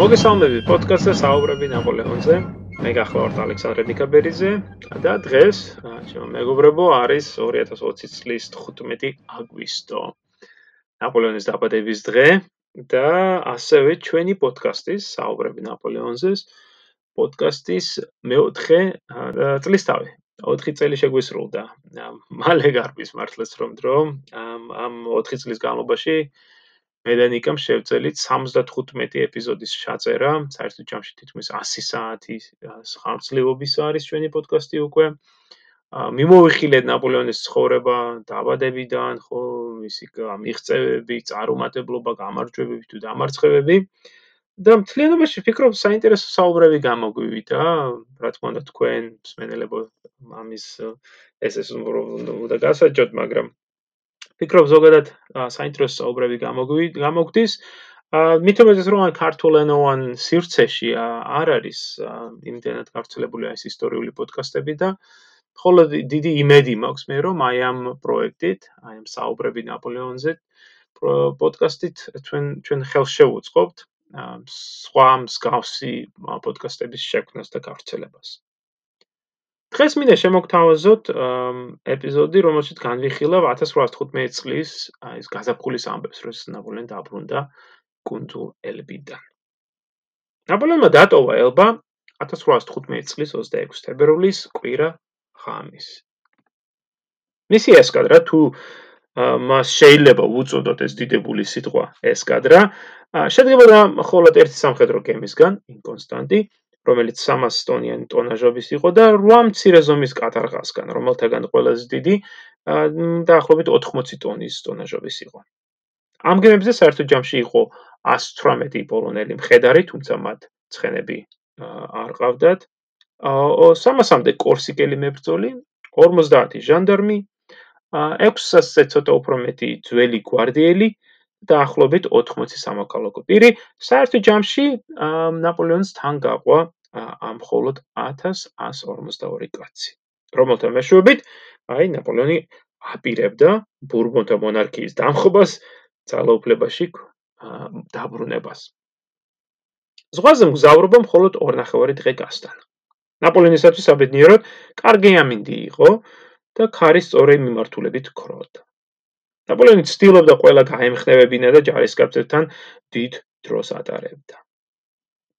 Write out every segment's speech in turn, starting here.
მოგესალმებით პოდკასტზე საუბრები ნაპოლეონზე. მე გახლავართ ალექსანდრე ნიკაბერიძე და დღეს ჩემო მეგობრებო არის 2020 წლის 15 აგვისტო. ნაპოლეონის დაბადების დღე და ასევე ჩვენი პოდკასტის საუბრები ნაპოლეონზე პოდკასტის მეოთხე წლისთავი. 4 წელი შეგვისრულდა. მალე გარბის მართლაც რომ დრო ამ 4 წლის განმავლობაში მე და ნიკამ შევწელით 75 ეპიზოდის ჩაწერა, საერთოდ ჯამში თითქმის 100 საათი ხარჯლივობის არის ჩვენი პოდკასტი უკვე. მიმოვიხილეთ ნაპოლეონის ცხოვრება დაბადებიდან, ხო, მისი მიღწევები, წარუმატებლობა, გამარჯვებები თუ დამარცხებები. და მთლიანობაში ფიქრობ საინტერესო საუბრები გამოგვივიდა, რა თქმა უნდა თქვენ მსმენელებო ამის ეს ეს უნდა გასაჯოთ, მაგრამ ფიქრობ ზოგადად საინტერესო საუბრები გამოგვდის. მითუმეტეს რომ ქართულენოვან სივრცეში არ არის იმდენად გავრცელებული ეს ისტორიული პოდკასტები და ხოლო დიდი იმედი მაქვს მე რომ აი ამ პროექტით, აი ამ საუბრები ნაპოლეონზე პოდკასტით ჩვენ ჩვენ ხელს შევუწყობთ სხვა მსგავსი პოდკასტების შექმნას და გავრცელებას. დღეს მინდა შემოგთავაზოთ ეპიზოდი, რომელშიც განვიხილავ 1815 წლის ეს გაზაფხულის ამბებს, როცა ნაპოლეონი დაბრუნდა კუნძულ ელბიდან. ნაპოლეონმა დატოვა ელბა 1815 წლის 26 თებერვლის კვირა ღამის. მისი ესკადრა თუ მას შეიძლება უწოდოთ ეს დიდებული სიტყვა ესკადრა, შედგებოდა მხოლოდ ერთი სამხედრო გემისგან, ინკონსტანტი, რომელიც 300 ტონიანი ტონაჟობის იყო და 8 მცირე ზომის კატარღასგან, რომელთაგან ყველაზე დიდი დაახლოებით 80 ტონის ტონაჟობის იყო. ამ გემებზე საერთოდ ჯამში იყო 118 პოლონელი მხედარი, თუმცა მათ ცხენები არ ყავდათ. 300-მდე კორსიკელი მებრძოლი, 50 ჟანდარმი, 600-ზე ცოტა უფრო მეტი ძველი გვარდიელი დაახლოებით 80 სამოქალაქო პირი საერთო ჯამში ნაპოლეონს თან გაყვა ამ მხოლოდ 1142 კაცი. რომელთა მეშვეობით აი ნაპოლეონი აპირებდა ბურბონთა მონარქიის დამხობას ძალაუფლებაში დაბრუნებას. ზღვაზე მგზავრობა მხოლოდ ორნახევარი დღე გასტანა ნაპოლეონისათვის აბედნიეროდ კარგი ამინდი იყო და ქარის სწორი მიმართულებით ქროდა ნაპოლეონი ცდილობდა ყველა გაემხნევებინა და ჯარისკაცებთან დიდ დროს ატარებდა.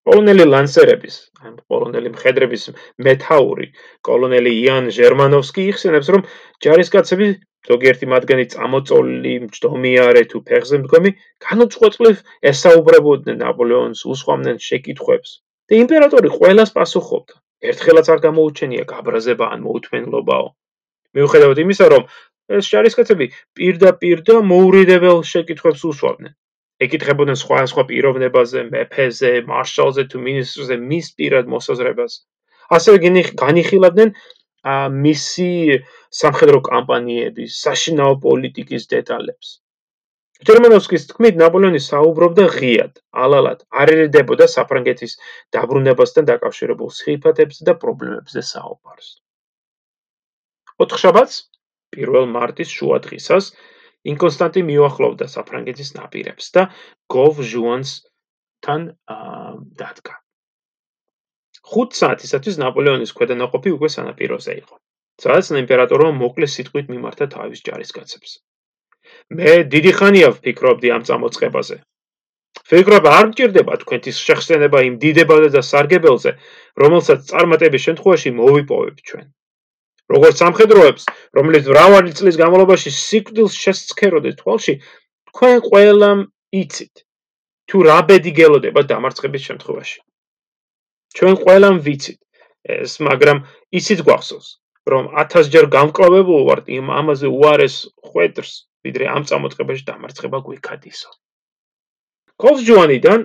პოლონელი ლანსერების, ან პოლონელი მხედრების მეტაური, კოლონელი იან ჟერმანოვსკი იხსენებს, რომ ჯარისკაცები ზოგიერთი მათგანი წამოწოლილი, მჯდომიარე თუ ფეხზე მდგომი, განუწყვეტლივ ესაუბრებოდნენ ნაპოლეონს, უსვამდნენ შეკითხვებს. და იმპერატორი ყველას პასუხობდა. ერთხელაც არ გამოუჩენია გაბრაზება ან მოუთმენლობაო. მიუხედავად იმისა, რომ ეს ჯარისკაცები პირდაპირ და მოურიდებელ შეკითხვებს უსვამდნენ. ეკითხებოდნენ სხვა სხვა პიროვნებაზე, მეფეზე, მარშალზე თუ მინისტრზე მის პირად მოსაზრებას. ასევე განიხილავდნენ მისი სამხედრო კამპანიების, საშინაო პოლიტიკის დეტალებს. ჯერმანოვსკის თქმით, ნაპოლეონი საუბრობდა ღიად, ალალად, არ ერედებოდა საფრანგეთის დაბრუნებასთან დაკავშირებულ სიფათებს და პრობლემებზე საუბარს. ოთხშაბათს 1 მარტის შუადღისას ინკონსტანტი მიუახლოვდა საფრანგეთის ნაპირებს და გოვ ჟუანსთან დადგა. 5 საათისათვის ნაპოლეონის ქვედანაყოფი უკვე სანაპიროზე იყო. სადაც იმპერატორმა მოკლე სიტყვით მიმართა თავის ჯარისკაცებს. მე დიდი ხანია ვფიქრობდი ამ წამოწყებაზე. ფიქრობ არ მჭირდება თქვენთვის შეხსენება იმ დიდებაზე და სარგებელზე, რომელსაც წარმატების შემთხვევაში მოვიპოვებ ჩვენ. როგორც სამხედროებს, რომელიც მრავალი წლის განმავლობაში სიკვდილს შესცქეროდნენ თვალში, თქვენ ყველამ იცით თუ რა ბედი გელოდება დამარცხების შემთხვევაში. ჩვენ ყველამ ვიცით ეს, მაგრამ იცით გვახსოვს, რომ 1000 ჯერ გამკლავებულ ვართ იმ ამაზე უარეს ხვედრს, ვიდრე ამ წამოწყებაში დამარცხება გვიქადისო. კოლჟუანიდან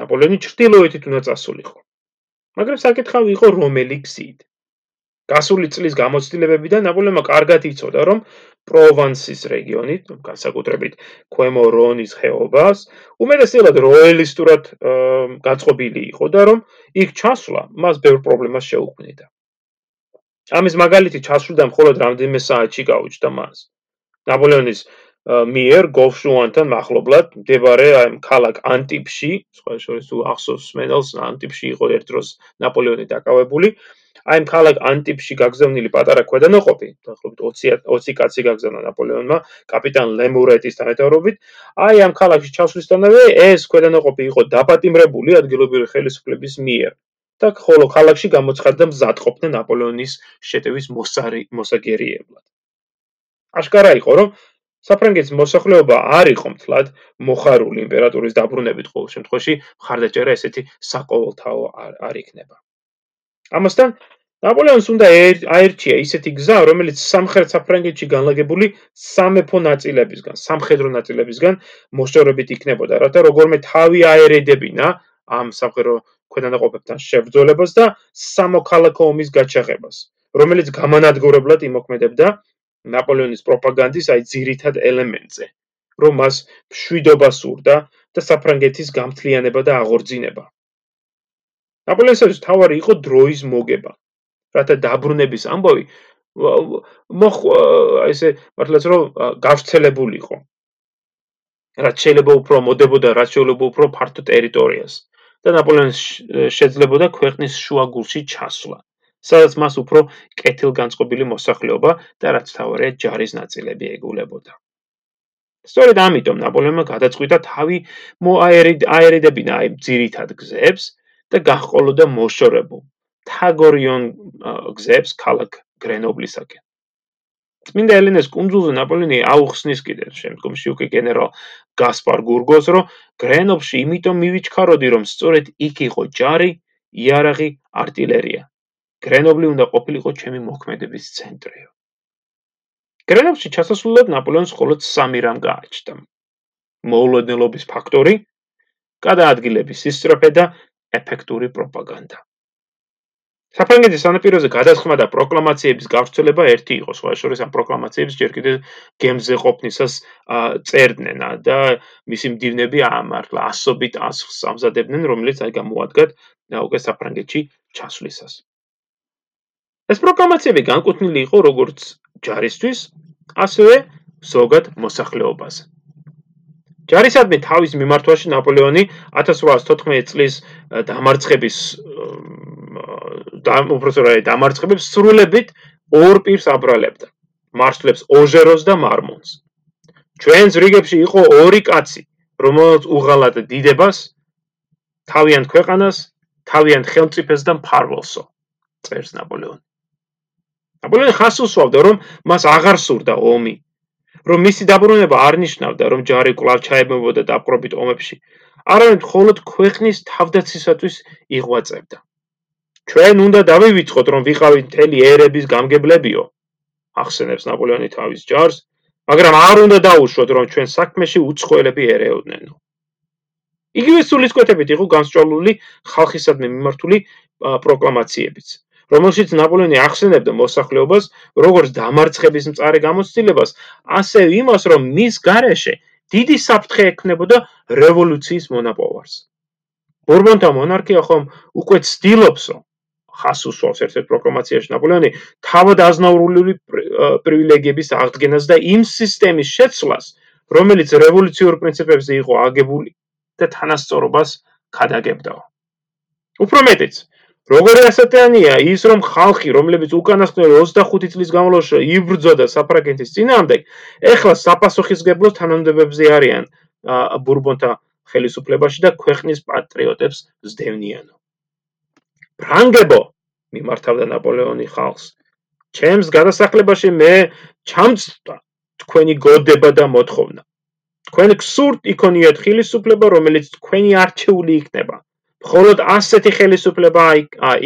ნაპოლეონი ჩრდილოეთით უნდა წასულიყო. მაგრამ საკითხავი იყო რომელი გზით. გასული წლის გამოცდილებებიდან ნაპოლეონმა კარგად იცოდა, რომ პროვანსის რეგიონი, განსაკუთრებით ქვემო რონის ხეობას, უმეტესად როელისტურად გაწყობილი იყო და რომ იქ ჩასვლა მას ბევრ პრობლემას შეუქმნიდა. ამის მაგალითი ჩასვლიდან მხოლოდ რამდენიმე საათში გაუჩნდა მას. ნაპოლეონის მიერ გოლშუანთან მახლობლად მდებარე აი ქალაქ ანტიპში, სხვა შორის თუ ახსოვს მენელს ანტიპში იყო ერთ დროს ნაპოლეონი დაკავებული. აი ამ ქალაქ ანტიპში გაგზავნილი პატარა ქვედანაყოფი, დაახლოებით 20 20 კაცი გაგზავნა ნაპოლეონმა კაპიტან ლემურეტის თანამდებობით. აი ამ ქალაქში ჩასვლისთანავე ეს ქვედანაყოფი იყო დაპატიმრებული ადგილობრივი ხელისუფლების მიერ. და ხოლო ქალაქში გამოცხადდა მზადყოფნა ნაპოლეონის შეტევის მოსარი მოსაგერიებლად. აშკარა იყო, რომ საფრანგეთის მოსახლეობა არ იყო მთლად მოხარული იმპერატორის დაბრუნებით ყოველ შემთხვევაში მხარდაჭერა ესეთი საყოველთაო არ იქნება. ამასთან ნაპოლეონს უნდა აერჩია ისეთი გზა, რომელიც სამხრეთ საფრანგეთში განლაგებული სამეფო ნაწილებისგან, სამხედრო ნაწილებისგან მოშორებით იქნებოდა, რათა როგორმე თავი აერედებინა ამ სამხედრო ქვედანაყოფებთან შებრძოლებას და სამოქალაქო ომის გაჩაღებას, რომელიც გამანადგურებლად იმოქმედებდა ნაპოლეონის პროპაგანდის აი ძირითად ელემენტზე, რომ მას მშვიდობა სურდა და საფრანგეთის გამთლიანება და აღორძინება. ნაპოლეონის თავარი იყო დროის მოგება, რათა დაბრუნების ამბავი მოხ ესე მართლაც რომ გავრცელებულიყო. რაც შეიძლება უფრო მოდებოდა, რაც შეიძლება უფრო ფართო ტერიტორიას და ნაპოლეონს შეძლებოდა ქვეყნის შუაგულში ჩასვლა. სადაც მას უფრო კეთილგანწყობილი მოსახლეობა და რაც თავარია ჯარის ნაწილები ეგულებოდა. სწორედ ამიტომ ნაპოლეონმა გადაწყვიტა თავი მოაერიდებინა აი ძირითად გზებს და გაჰყოლოდა მოშორებულ მთაგორიონ გზებს ქალაქ გრენობლისაკენ. წმინდა ელენეს კუნძულზე ნაპოლეონი აუხსნის კიდევ, შემდგომში უკვე გენერალ გასპარ გურგოს, რომ გრენობში იმიტომ მივიჩქაროდი, რომ სწორედ იქ იყო ჯარი, იარაღი, артиლერია. გრენობლი უნდა ყოფილიყო ჩემი მოქმედების ცენტრიო. გრენობში ჩასასვლელად ნაპოლეონს მხოლოდ სამი რამ გააჩნდა: მოულოდნელობის ფაქტორი, გადაადგილების სისწრაფე და ეფექტური პროპაგანდა. საფრანგეთის სანაპიროზე გადასხმა და პროკლამაციების გავრცელება ერთი იყო, სხვა შორის ამ პროკლამაციებს ჯერ კიდევ გემზე ყოფნისას წერდნენ და მისი მდივნები ამართლა ასობით ასხს ამზადებდნენ, რომელიც აი გამოადგათ უკვე საფრანგეთში ჩასვლისას. ეს პროკლამაციები განკუთვნილი იყო როგორც ჯარისთვის, ასევე ზოგად მოსახლეობაზე. ჯარისადმი თავის მიმართვაში ნაპოლეონი 1814 წლის დამარცხების და უბრალოდ დამარცხების სრულებით ორ პირს აბრალებდა. მარშლებს ოჟეროს და მარმონს. ჩვენს რიგებში იყო ორი კაცი, რომელთაც უღალატ დიდებას, თავიანთ ქვეყანას, თავიანთ ხელმწიფეს და მფარველსო. წერს ნაპოლეონი. ნაპოლეონი ხას უსვავდა, რომ მას აღარ სურდა ომი, რომ მისი დაბრუნება არ ნიშნავდა, რომ ჯარი კლავ ჩაებმებოდა დაპყრობით ომებში, არამედ მხოლოდ ქვეყნის თავდაცვისათვის იღვაწებდა. ჩვენ უნდა დავივიწყოთ, რომ ვიყავით მთელი ერების გამგებლებიო, ახსენებს ნაპოლეონი თავის ჯარს, მაგრამ არ უნდა დაუშვოთ, რომ ჩვენ საქმეში უცხოელები ერეოდნენო. იგივე სულისკვეთებით იყო განსწავლული ხალხისადმი მიმართული პროკლამაციებიც. რომელშიც ნაპოლეონი ახსენებდა მოსახლეობას როგორც დამარცხების მწარე გამოცდილებას, ასევე იმას, რომ მის გარეშე დიდი საფრთხე ექნებოდა რევოლუციის მონაპოვარს. ბურბონთა მონარქია ხომ უკვე ცდილობსო ხას უსვავს ერთ-ერთ პროკლამაციაში ნაპოლეონი თავად აზნაურული პრივილეგიების აღდგენას და იმ სისტემის შეცვლას, რომელიც რევოლუციურ პრინციპებზე იყო აგებული და თანასწორობას ქადაგებდა. უფრო მეტიც, როგორი ასეთანია ის რომ ხალხი რომლებიც უკანასკნელი 25 წლის განმავლობაში იბრძოდა საფრანგეთის წინააღმდეგ ეხლა საპასუხისგებლოს თანამდებობებზე არიან ბურბონთა ხელისუფლებაში და ქვეყნის პატრიოტებს ზდევნიანო ფრანგებო მიმართავდა ნაპოლეონი ხალხს. ჩემს გადასახლებაში მე ჩამწვა თქვენი გოდება და მოთხოვნა. თქვენ გსურთ იქონიათ ხელისუფლება რომელიც თქვენი არჩეული იქნება. მხოლოდ ასეთი ხელისუფლება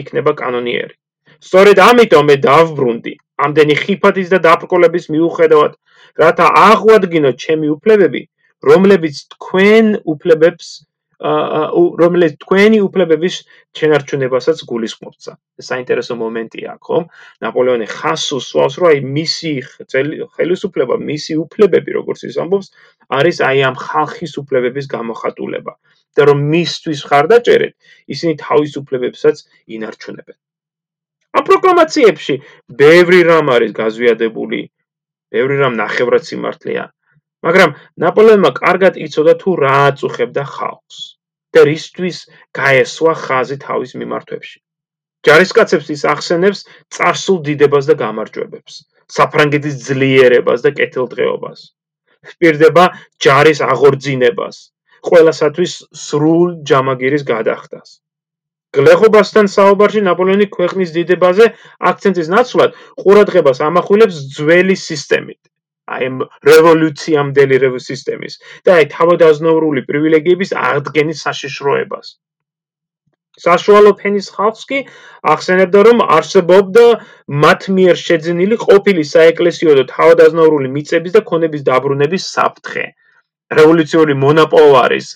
იქნება კანონიერი. სწორედ ამიტომ მე დავბრუნდი. ამდენი ხიფათის და დაბრკოლების მიუხედავად, რათა აღვადგინო ჩემი უფლებები, რომლებიც თქვენ უფლებებს რომლებიც თქვენი უფლებების შენარჩუნებასაც გულისხმობთ. საინტერესო მომენტია ხომ? ნაპოლეონი ხას უსვავს, რომ აი მისი ხელისუფლება, მისი უფლებები, როგორც ის ამბობს, არის აი ამ ხალხის უფლებების გამოხატულება. და რომ მისთვის ხარდაჭერეთ, ისინი თავისუფლებებსაც ინარჩუნებენ. ამ პროკლამაციებში ბევრი რამ არის გაზვიადებული, ბევრი რამ ნახევრად სიმართლეა. მაგრამ ნაპოლეონმა კარგად იცოდა თუ რა აწუხებდა ხალხს და რისთვის გაესვა ხაზი თავის მიმართვებში. ჯარისკაცებს ის ახსენებს წარსულ დიდებას და გამარჯვებებს, საფრანგეთის ძლიერებას და კეთილდღეობას. ვპირდება ჯარის აღორძინებას, ყველასათვის სრულ ჯამაგირის გადახდას. გლეხობასთან საუბარში ნაპოლეონი ქვეყნის დიდებაზე აქცენტის ნაცვლად ყურადღებას ამახვილებს ძველი სისტემით, აი ამ რევოლუციამდელი რევოლუციის და აი თავადაზნაურული პრივილეგიების აღდგენის საშიშროებას. საშუალო ფენის ხალხს კი ახსენებდა რომ არსებობდა მათ მიერ შეძენილი ყოფილი საეკლესიო და თავადაზნაურული მიწების და ქონების დაბრუნების საფრთხე. რევოლუციური მონოპოლარის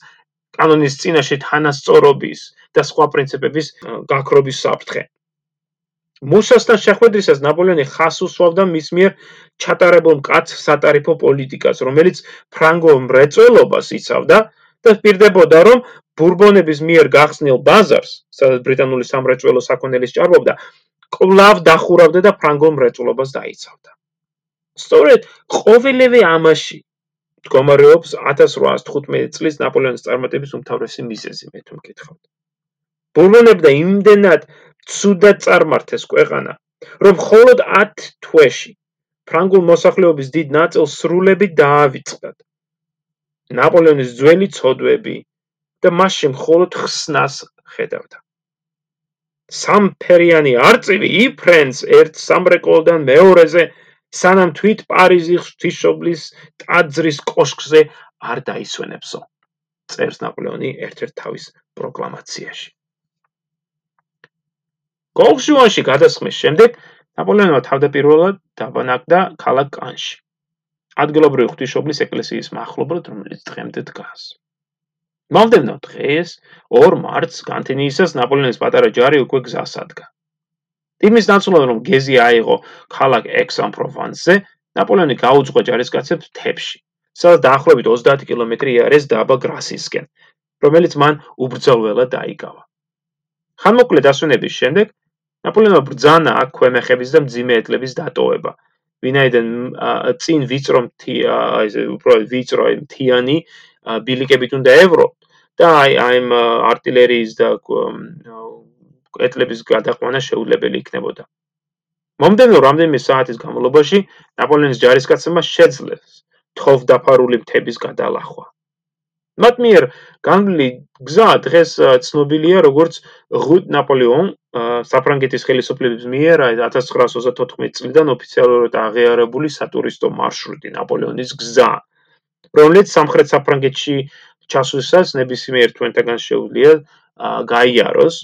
კანონის წინაშე თანასწორობის და სხვა პრინციპების გაქრობის საფრთხე. მუსასთან შეხვედრისას ნაპოლეონი ხას უსვავდა მის მიერ ჩატარებულ მკაც სატარიფო პოლიტიკას, რომელიც ფრანგო მრეწველობას იცავდა და პირდებოდა, რომ ბურბონების მიერ გახსნილ ბაზარს, სადაც ბრიტანული სამრეწველო საქონელის ჭარბობდა, კლავ დახურავდა და ფრანგო მრეწველობას დაიცავდა. სწორედ ყოველივე ამაში მდგომარეობს 1815 წლის ნაპოლეონის წარმატების უმთავრესი მიზეზი, მე თუ მკითხავთ. ბურბონებდა იმდენად ცუდად წარმართეს ქვეყანა, რომ მხოლოდ 10 თვეში ფრანგულ მოსახლეობის დიდ ნაწილს სრულებით დაავიწყდათ. ნაპოლეონის ძველი ცოდვები და მასში მხოლოდ ხსნას ხედავდა. სამფერიანი არწივი იფრენს ერთ სამრეკლოდან მეორეზე სანამ თვით პარიზის ღვთისმშობლის ტაძრის კოშკზე არ დაისვენებსო. წერს ნაპოლეონი ერთ-ერთ თავის პროკლამაციაში. კოლშუანში გადასხმის შემდეგ ნაპოლეონმა თავდაპირველად დაბანაკდა ქალაქ კანში. ადგილობრივი ღვთისმშობლის ეკლესიის მახლობლად, რომელიც დღემდე დგას. მომდენო დღეს 2 მარტს განთინიისას ნაპოლეონის პატარა ჯარი უკვე გზას ადგა. იმის ნაცვლად რომ გეზი აიღო ქალაქ ექსან-პროვანსზე, ნაპოლეონი გაუძღვა ჯარისკაცებს თებში, სადაც დაახლოებით 30 კილომეტრი არის დაბა გრასისკენ, რომელიც მან უბრძოლველად დაიკავა. ხანმოკლე დასვენების შემდეგ ნაპოლეონმა ბრძანა აქ ქვემეხების და მძიმე ეტლების დატოვება. ვინაიდან წინ ვიწრო უბრალოდ ვიწრო აი მთიანი ბილიკებით უნდა ევრო და აი აი артиლერიის და ეტლების გადაყვანა შეუძლებელი იქნებოდა. მომდენო რამდენიმე საათის განმავლობაში ნაპოლეონის ჯარისკაცებმა შეძლეს თხოვდაფარული მთების გადალახვა. მათ მიერ განვლილი გზა დღეს ცნობილია როგორც ღუტ ნაპოლეონ საფრანგეთის ხელისუფლების მიერ 1934 წლიდან ოფიციალურად აღიარებული სატურისტო მარშრუტი ნაპოლეონის გზა, რომელიც სამხრეთ საფრანგეთში ჩასვლისას ნებისმიერ თვენთაგან შეუძლია გაიაროს.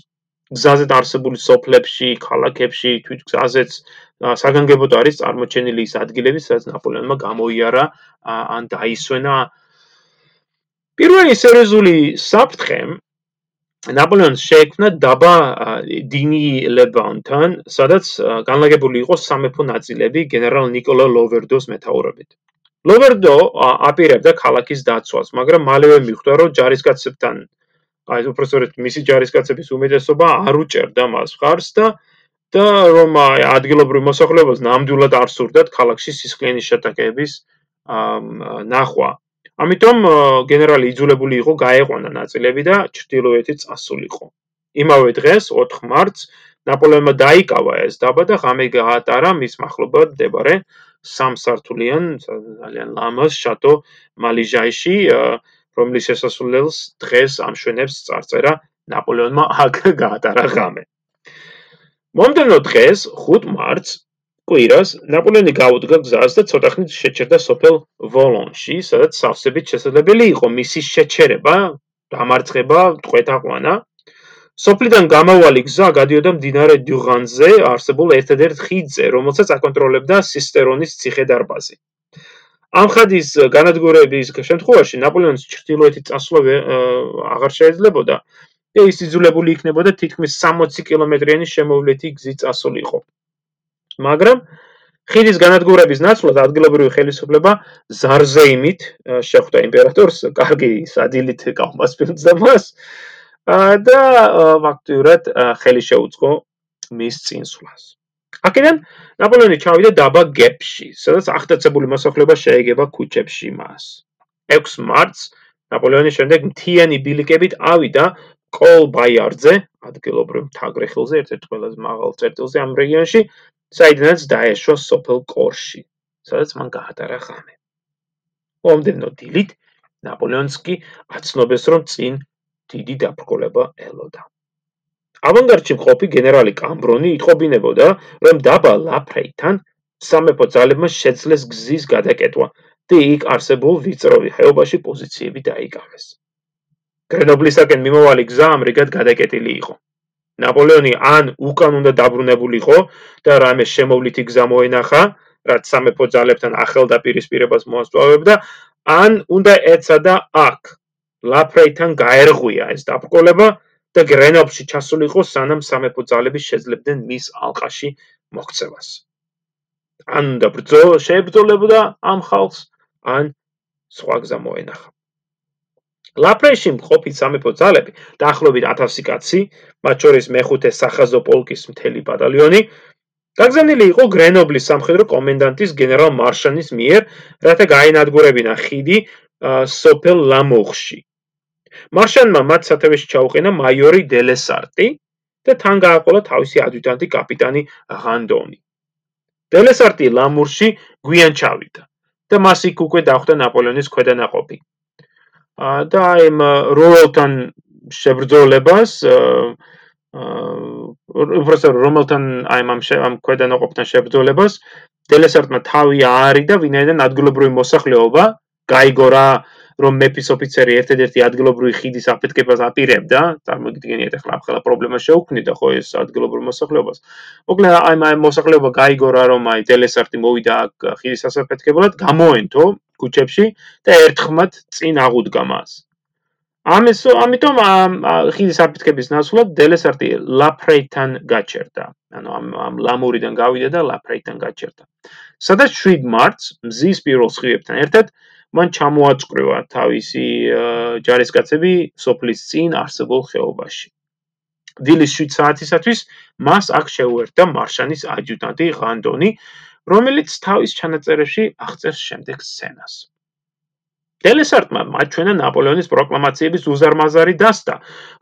გზაზე არსებული სოფლებში, ქალაქებში, თვით გზაზეც საგანგებოდ არის წარმოჩენილი ის ადგილები, სადაც ნაპოლეონმა გამოიარა ან დაისვენა პირველი სერიოზული საფრთხე ნაპოლეონს შეექმნა დაბა დინი ლებანთან, სადაც განლაგებული იყო სამეფო ნაწილები გენერალ ნიკოლა ლოვერდოს მეთაურობით. ლოვერდო აპირებდა ქალაქის დაცვას, მაგრამ მალევე მიხვდა, რომ ჯარისკაცებთან აი უპროსორეთ მისი ჯარისკაცების უმეტესობა არ უჭერდა მას ხარს და და რომ ადგილობრივ მოსახლეობას ნამდვილად არ სურდათ ქალაქში სისხლიანი შეტაკების ნახვა. ამიტომ გენერალი იძულებული იყო გაეყვანა ნაწილები და ჩრდილოეთით წასულიყო. იმავე დღეს 4 მარტს ნაპოლეონმა დაიკავა ეს დაბა და ღამე გაატარა მის მახლობლად მდებარე სამსართულიან ძალიან ლამაზ შატო მალიჟაიში რომლის შესასრულელს დღეს ამშვენებს წარწერა ნაპოლეონმა აქ გაატარა ღამე. მომდენო დღეს 5 მარტს კვირას ნაპოლეონი გაუდგა გზას და ცოტა ხნით შეჩერდა სოფელ ვოლონში, სადაც სავსებით შესაძლებელი იყო მისი შეჩერება, დამარცხება, ტყვეთაყვანა. სოფლიდან გამავალი გზა გადიოდა მდინარე დუღანზე, არსებულ ერთადერთ ხიდზე, რომელსაც აკონტროლებდა სისტერონის ციხე-დარბაზი. ამ ხადის განადგურების შემთხვევაში ნაპოლეონის ჩრდილოეთით წასვლა აღარ შეიძლებოდა და ის იძულებული იქნებოდა თითქმის 60 კილომეტრიანი შემოვლითი გზით წასულიყო. მაგრამ ხიდის განადგურების ნაცვლად ადგილობრივი ხელისუფლება ზარზეიმით შეხვდა იმპერატორს, კარგი სადილით კავმასპილდს და მას და ფაქტურად ხელი შეუწყო მის წინსვლას. აქედან ნაპოლეონი ჩავიდა დაბა გეპში, სადაც აღტაცებული მოსახლეობა შეეგება ქუჩებში მას. 6 მარტს ნაპოლეონის შემდეგ მთიანი ბილიკებით ავიდა კოლ ბაიარძე, ადგილობრივ თაგრეხილზე, ერთ-ერთ ყველაზე მაღალ წერტილზე ამ რეგიონში, საიდანაც დაეშვა სოფელ კორში, სადაც მან გაატარა ღამე. მომდენო დილით ნაპოლეონსკი აცნობეს, რომ წინ დიდი დაბრკოლება ელოდა. ავანგარდში მყოფი გენერალი კამბრონი იტყობინებოდა, რომ დაბა ლაფრეითან სამეფო ძალებმა შეძლეს გზის გადაკეტვა და იქ არსებულ ვიწროვი ხეობაში პოზიციები დაიკავეს. გრენობლისაკენ მიმოვალი გზა ამრიგად გადაკეტილი იყო. ნაპოლეონი ან უკან უნდა დაბრუნებულიყო და რამე შემოვლითი გზა მოენახა, რაც სამეფო ძალებთან ახალდაპირისპირებას მოასწავებდა, ან უნდა ეცადა აქ ლაფრეითან გაერღვია ეს დაბრკოლება და გრენოფში ჩასულიყო სანამ სამეფო ძალები შეძლებდნენ მის ალყაში მოქცევას. ან და ბრძო შეებრძოლებოდა ამ ხალხს, ან სხვა გზა მოენახა. ლაპრეში მყოფი სამეფო ძალები, დაახლოებით 1000 კაცი, მათ შორის მეხუთე სახაზო პოლკის მთელი ბატალიონი, გაგზავნილი იყო გრენობლის სამხედრო კომენდანტის გენერალ მარშანის მიერ, რათა გაინადგურებინა ხიდი სოფელ ლამოხში. მარშანმა მათ სათავეში ჩაუყენა მაიორი დელესარტი და თან გააყოლა თავისი ადიუტანტი კაპიტანი ღანდონი. დელესარტი ლამურში გვიან ჩავიდა და მას იქ უკვე დახვდა ნაპოლეონის ქვედანაყოფი. და იმ როლთან შებრძოლებას უბრალოდ რომელთან აი ამ ამ ქვედანაყოფთან შებრძოლებას დელესარტმა თავი აარიდა ვინაიდან ადგილობრივი მოსახლეობა გაიგორა რომ მეფის ოფიცერი ერთ-ერთი ადგილობრივი ხიდის აფეთქებას აპირებდა, წარმოგიდგენიათ ახლა ახლა პრობლემა შეუქმნიდა ხო ეს ადგილობრივ მოსახლეობას. მოკლედ აი აი მოსახლეობა გაიგორა რომ აი დელესარტი მოვიდა აქ ხიდის ასაფეთქებლად, გამოენთო ქუჩებში და ერთხმად წინ აღუდგა მას. ამის ამიტომ ხიდის აფეთქების ნაცვლად დელესარტი ლაფრეითან გაჩერდა. ანუ ამ ამ ლამურიდან გავიდა და ლაფრეითან გაჩერდა. სადაც 7 მარტს მზის პირველ სხივებთან ერთად მან ჩამოაწყვრივა თავისი ჯარისკაცები სოფლის წინ არსებულ ხეობაში. დილის 7 საათისათვის მას აქ შეუერთდა მარშანის ადიუტანტი ღანდონი, რომელიც თავის ჩანაწერებში აღწერს შემდეგ სცენას. დელესარტმა მაჩვენა ნაპოლეონის პროკლამაციების უზარმაზარი დასტა,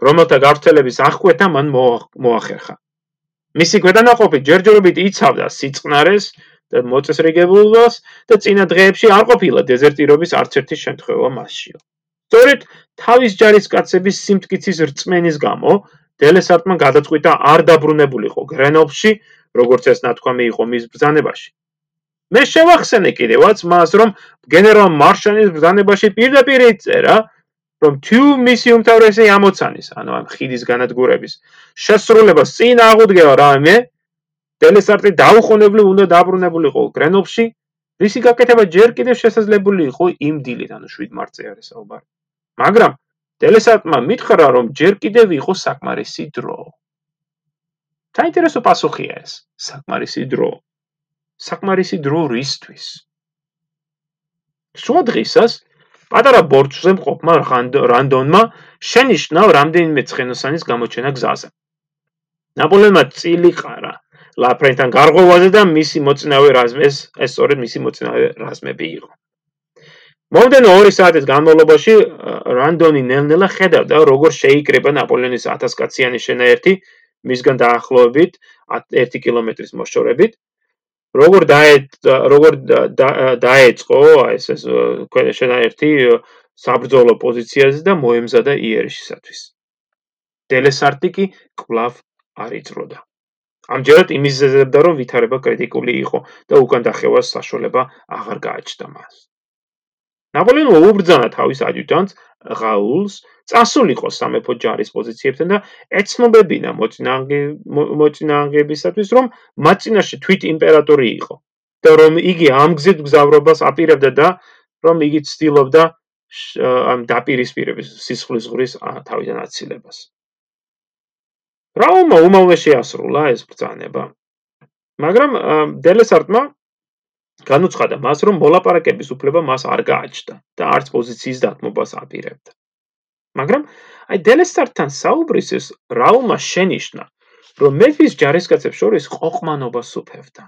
რომელთა გავრცელების აღკვეთა მან მოახერხა. მისი გვედანაყოფი ჯერჯერობით იცავდა სიწყნარეს და მოწესრიგებულობას და წინა დღეებში არ ყოფილა დეზერტირობის არც ერთი შემთხვევა მასშიო. სწორედ თავის ჯარისკაცების სიმტკიცის რწმენის გამო დელესარტმა გადაწყვიტა არ დაბრუნებულიყო გრენოვში, როგორც ეს ნათქვამი იყო მის ბრძანებაში. მე შევახსენე კიდევაც მას, რომ გენერალ მარშალის ბრძანებაში პირდაპირ იწერა, რომ თუ მისი უმთავრესი ამოცანის, ანუ ამ ხიდის განადგურების შესრულებას წინ აღუდგება რამე, დელესარტი დაუხონებლივ უნდა დაბრუნებულიყო გრენოფში, რისი გაკეთება ჯერ კიდევ შესაძლებელი იყო იმ დილით, ანუ 7 მარტზე არის საუბარი. მაგრამ დელესარტმა მითხრა, რომ ჯერ კიდევ იყო საკმარისი დრო. საინტერესო პასუხია ეს, საკმარისი დრო. საკმარისი დრო რისთვის? შუა დღისას პატარა ბორცვზე მყოფმა რანდონმა შენიშნა რამდენიმე ცხენოსანის გამოჩენა გზაზე. ნაპოლეონმა წილი ყარა ლაფრენთან გარღვევაზე და მისი მოწინავე რაზმეს ეს სწორედ მისი მოწინავე რაზმები იყო. მომდენო 2 საათის განმავლობაში რანდონი ნელ-ნელა ხედავდა როგორ შეიკრება ნაპოლეონის 1000 კაციანი შენაერთი მისგან დაახლოებით 1 კილომეტრის მოშორებით. როგორ როგორ დაეწყო ეს ეს შენაერთი საბრძოლო პოზიციაზე და მოემზადა იერიშისათვის. დელესარტი კი კლავ არ იწროდა. ამჯერად იმიზეზებდა რომ ვითარება კრიტიკული იყო და უკან დახევას საშუალება აღარ გააჩნდა მას. ნაპოლეონი უუბრძანა თავის ადიუტანტს ღაულს წასულიყო სამეფო ჯარის პოზიციებთან და ეცნობებინა მოწინააღმე მოწინააღმეებისათვის რომ მაწინაში თვით იმპერატორი იყო და რომ იგი ამ გზით გზავრობას აპირებდა და რომ იგი ცდილობდა ამ დაპირისპირების სისხლის ღრის თავიდან აცილებას. რაუმა უმალვე შეასრულა ეს ბრძანება. მაგრამ დელესარტმა განუცხადა მას, რომ მოლაპარაკების უფლება მას არ გააჩნდა და არც პოზიციის დათმობას აპირებდა. მაგრამ აი დელესარტთან საუბრის ეს რაუმა შენიშნა, რომ მეფის ჯარისკაცებს შორის ყოყმანობა სუფევდა.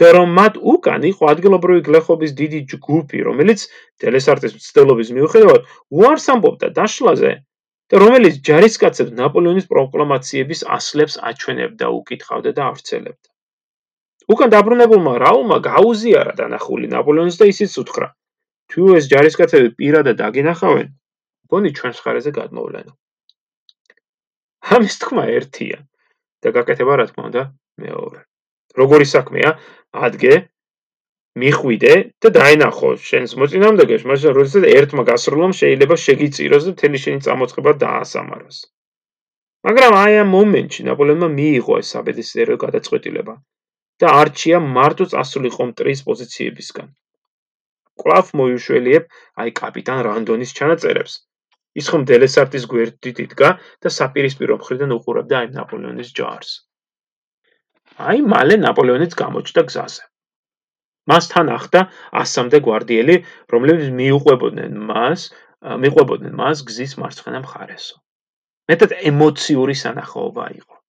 და რომ მათ უკან იყო ადგილობრივი გლეხობის დიდი ჯგუფი, რომელიც ტელესარტის მცდელობის მიუხედავად უარს ამბობდა დაშლაზე და რომელიც ჯარისკაცებს ნაპოლეონის პროკლამაციების ასლებს აჩვენებდა, უკითხავდა და ავრცელებდა. უკან დაბრუნებულმა რაულმა გაუზიარა დანახული ნაპოლეონს და ისიც უთხრა: თუ ეს ჯარისკაცები პირადად დაგინახავენ, გონი ჩვენს ხარეზე გადმოვლენო. ამის თქმა ერთია და გაკეთება რა თქმა უნდა მეორე. როგორი საქმეა? ადგე მიხვიდე და დაენახო შენს მოწინააღმდეგეს, მაგრამ როდესაც ერთმა გასროლამ შეიძლება შეგიწიროს და თელი შენი წამოწყება დაასამაროს. მაგრამ აი ამ მომენტში ნაპოლეონმა მიიღო ეს საბედისწერო გადაწყვეტილება და არჩია მარტო წასულიყო მტრის პოზიციებისგან. კლავ მოიშველიებ აი კაპიტან რანდონის ჩანაწერებს. ის ხომ დელესარტის გვერდით იდგა და საპირისპირო მხრიდან უყურებდა აი ნაპოლეონის ჯარს. აი მალე ნაპოლეონიც გამოჩნდა გზაზე. მასთან ახდა 100-მდე გვარდიელი, რომლებიც მიუყვებოდნენ მას, მიყვებოდნენ მას გზის მარცხენა მხარესო. მეტად ემოციური სანახაობა იყო.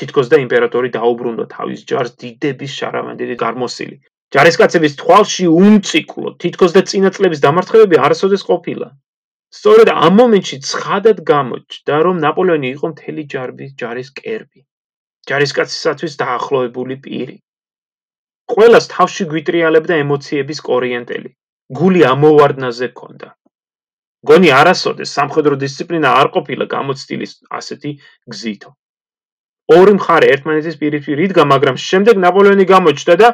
თითქოს და იმპერატორი დაუბრუნდა თავის ჯარს დიდების შარავანდელი გარმოსილი. ჯარისკაცების თვალში უმციკლო, თითქოს და წინაწლების დამარცხებები არასოდეს ყოფილა. სწორედ ამ მომენტში ცხადად გამოჩნდა, რომ ნაპოლეონი იყო მთელი ჯარების ჯარის კერპი. ჯარისკაცისათვის დაახლოებული პირი. ყოველას თავში გვიტრიალებდა ემოციების კორიენტელი. გული ამოვარდნაზე ქონდა. გონი არასოდეს სამხედრო დისციპლინა არ ყოფილა გამოცდილი ასეთი გზითო. ორი მხარე ერთმანეთის პირისპირ იდგა, მაგრამ შემდეგ ნაპოლეონი გამოჩნდა და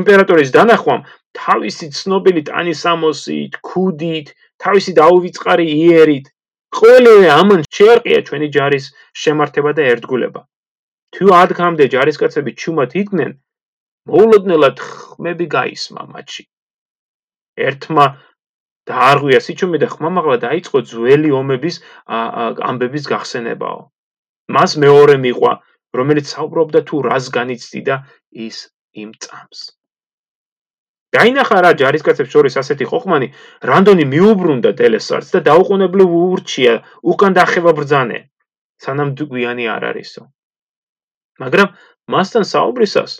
იმპერატორის დანახვამ თავისი ცნობილი ტანისამოსით, ქუდით, თავისი დაუვიწყარი იერით ყოველივე ამან შეერყია ჩვენი ჯარის შემართება და ერთგულება. თუ ადგამდე ჯარისკაცები ჩუმად იდგნენ, მოულოდნელად ხმები გაისმა მათში. ერთმა დაარღვია სიჩუმე და ხმამაღლა დაიწყო ძველი ომების ამბების გახსენებაო. მას მეორე მიყვა, რომელიც საუბრობდა თუ რას განიცდიდა ის იმ წამს. დაინახა რა ჯარისკაცებს შორის ასეთი ხოხმანი, რანდონი მიუბრუნდა დელესარს და დაუყოვნებლივ ურჩია უკან დახევა ბრძანე, სანამ გვიანი არ არისო. მაგრამ მასთან საუბრისას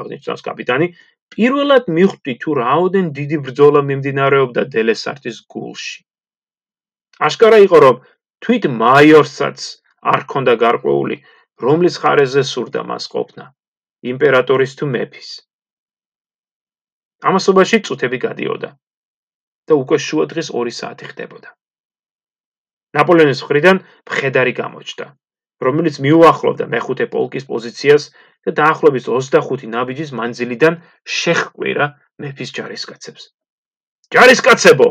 აღნიშნავს კაპიტანი პირველად მიხვდი თუ რაოდენ დიდი ბრძოლა მიმდინარეობდა დელესარტის გულში აშკარა იყო რომ თვით მაიორსაც არ ქონდა გარკვეული რომლის ხარეზე სურდა მას ყოფნა იმპერატორის თუ მეფის ამასობაში წუთები გადიოდა და უკვე შუა დღის 2 საათი ხდებოდა ნაპოლეონის მხრიდან მხედარი გამოჩნდა რომელიც მიუახლოვდა მეხუთე პოლკის პოზიციას და დაახლოებით 25 ნაბიჯის მანძილიდან შეხკვირა მეფის ჯარისკაცებს. ჯარისკაცებო!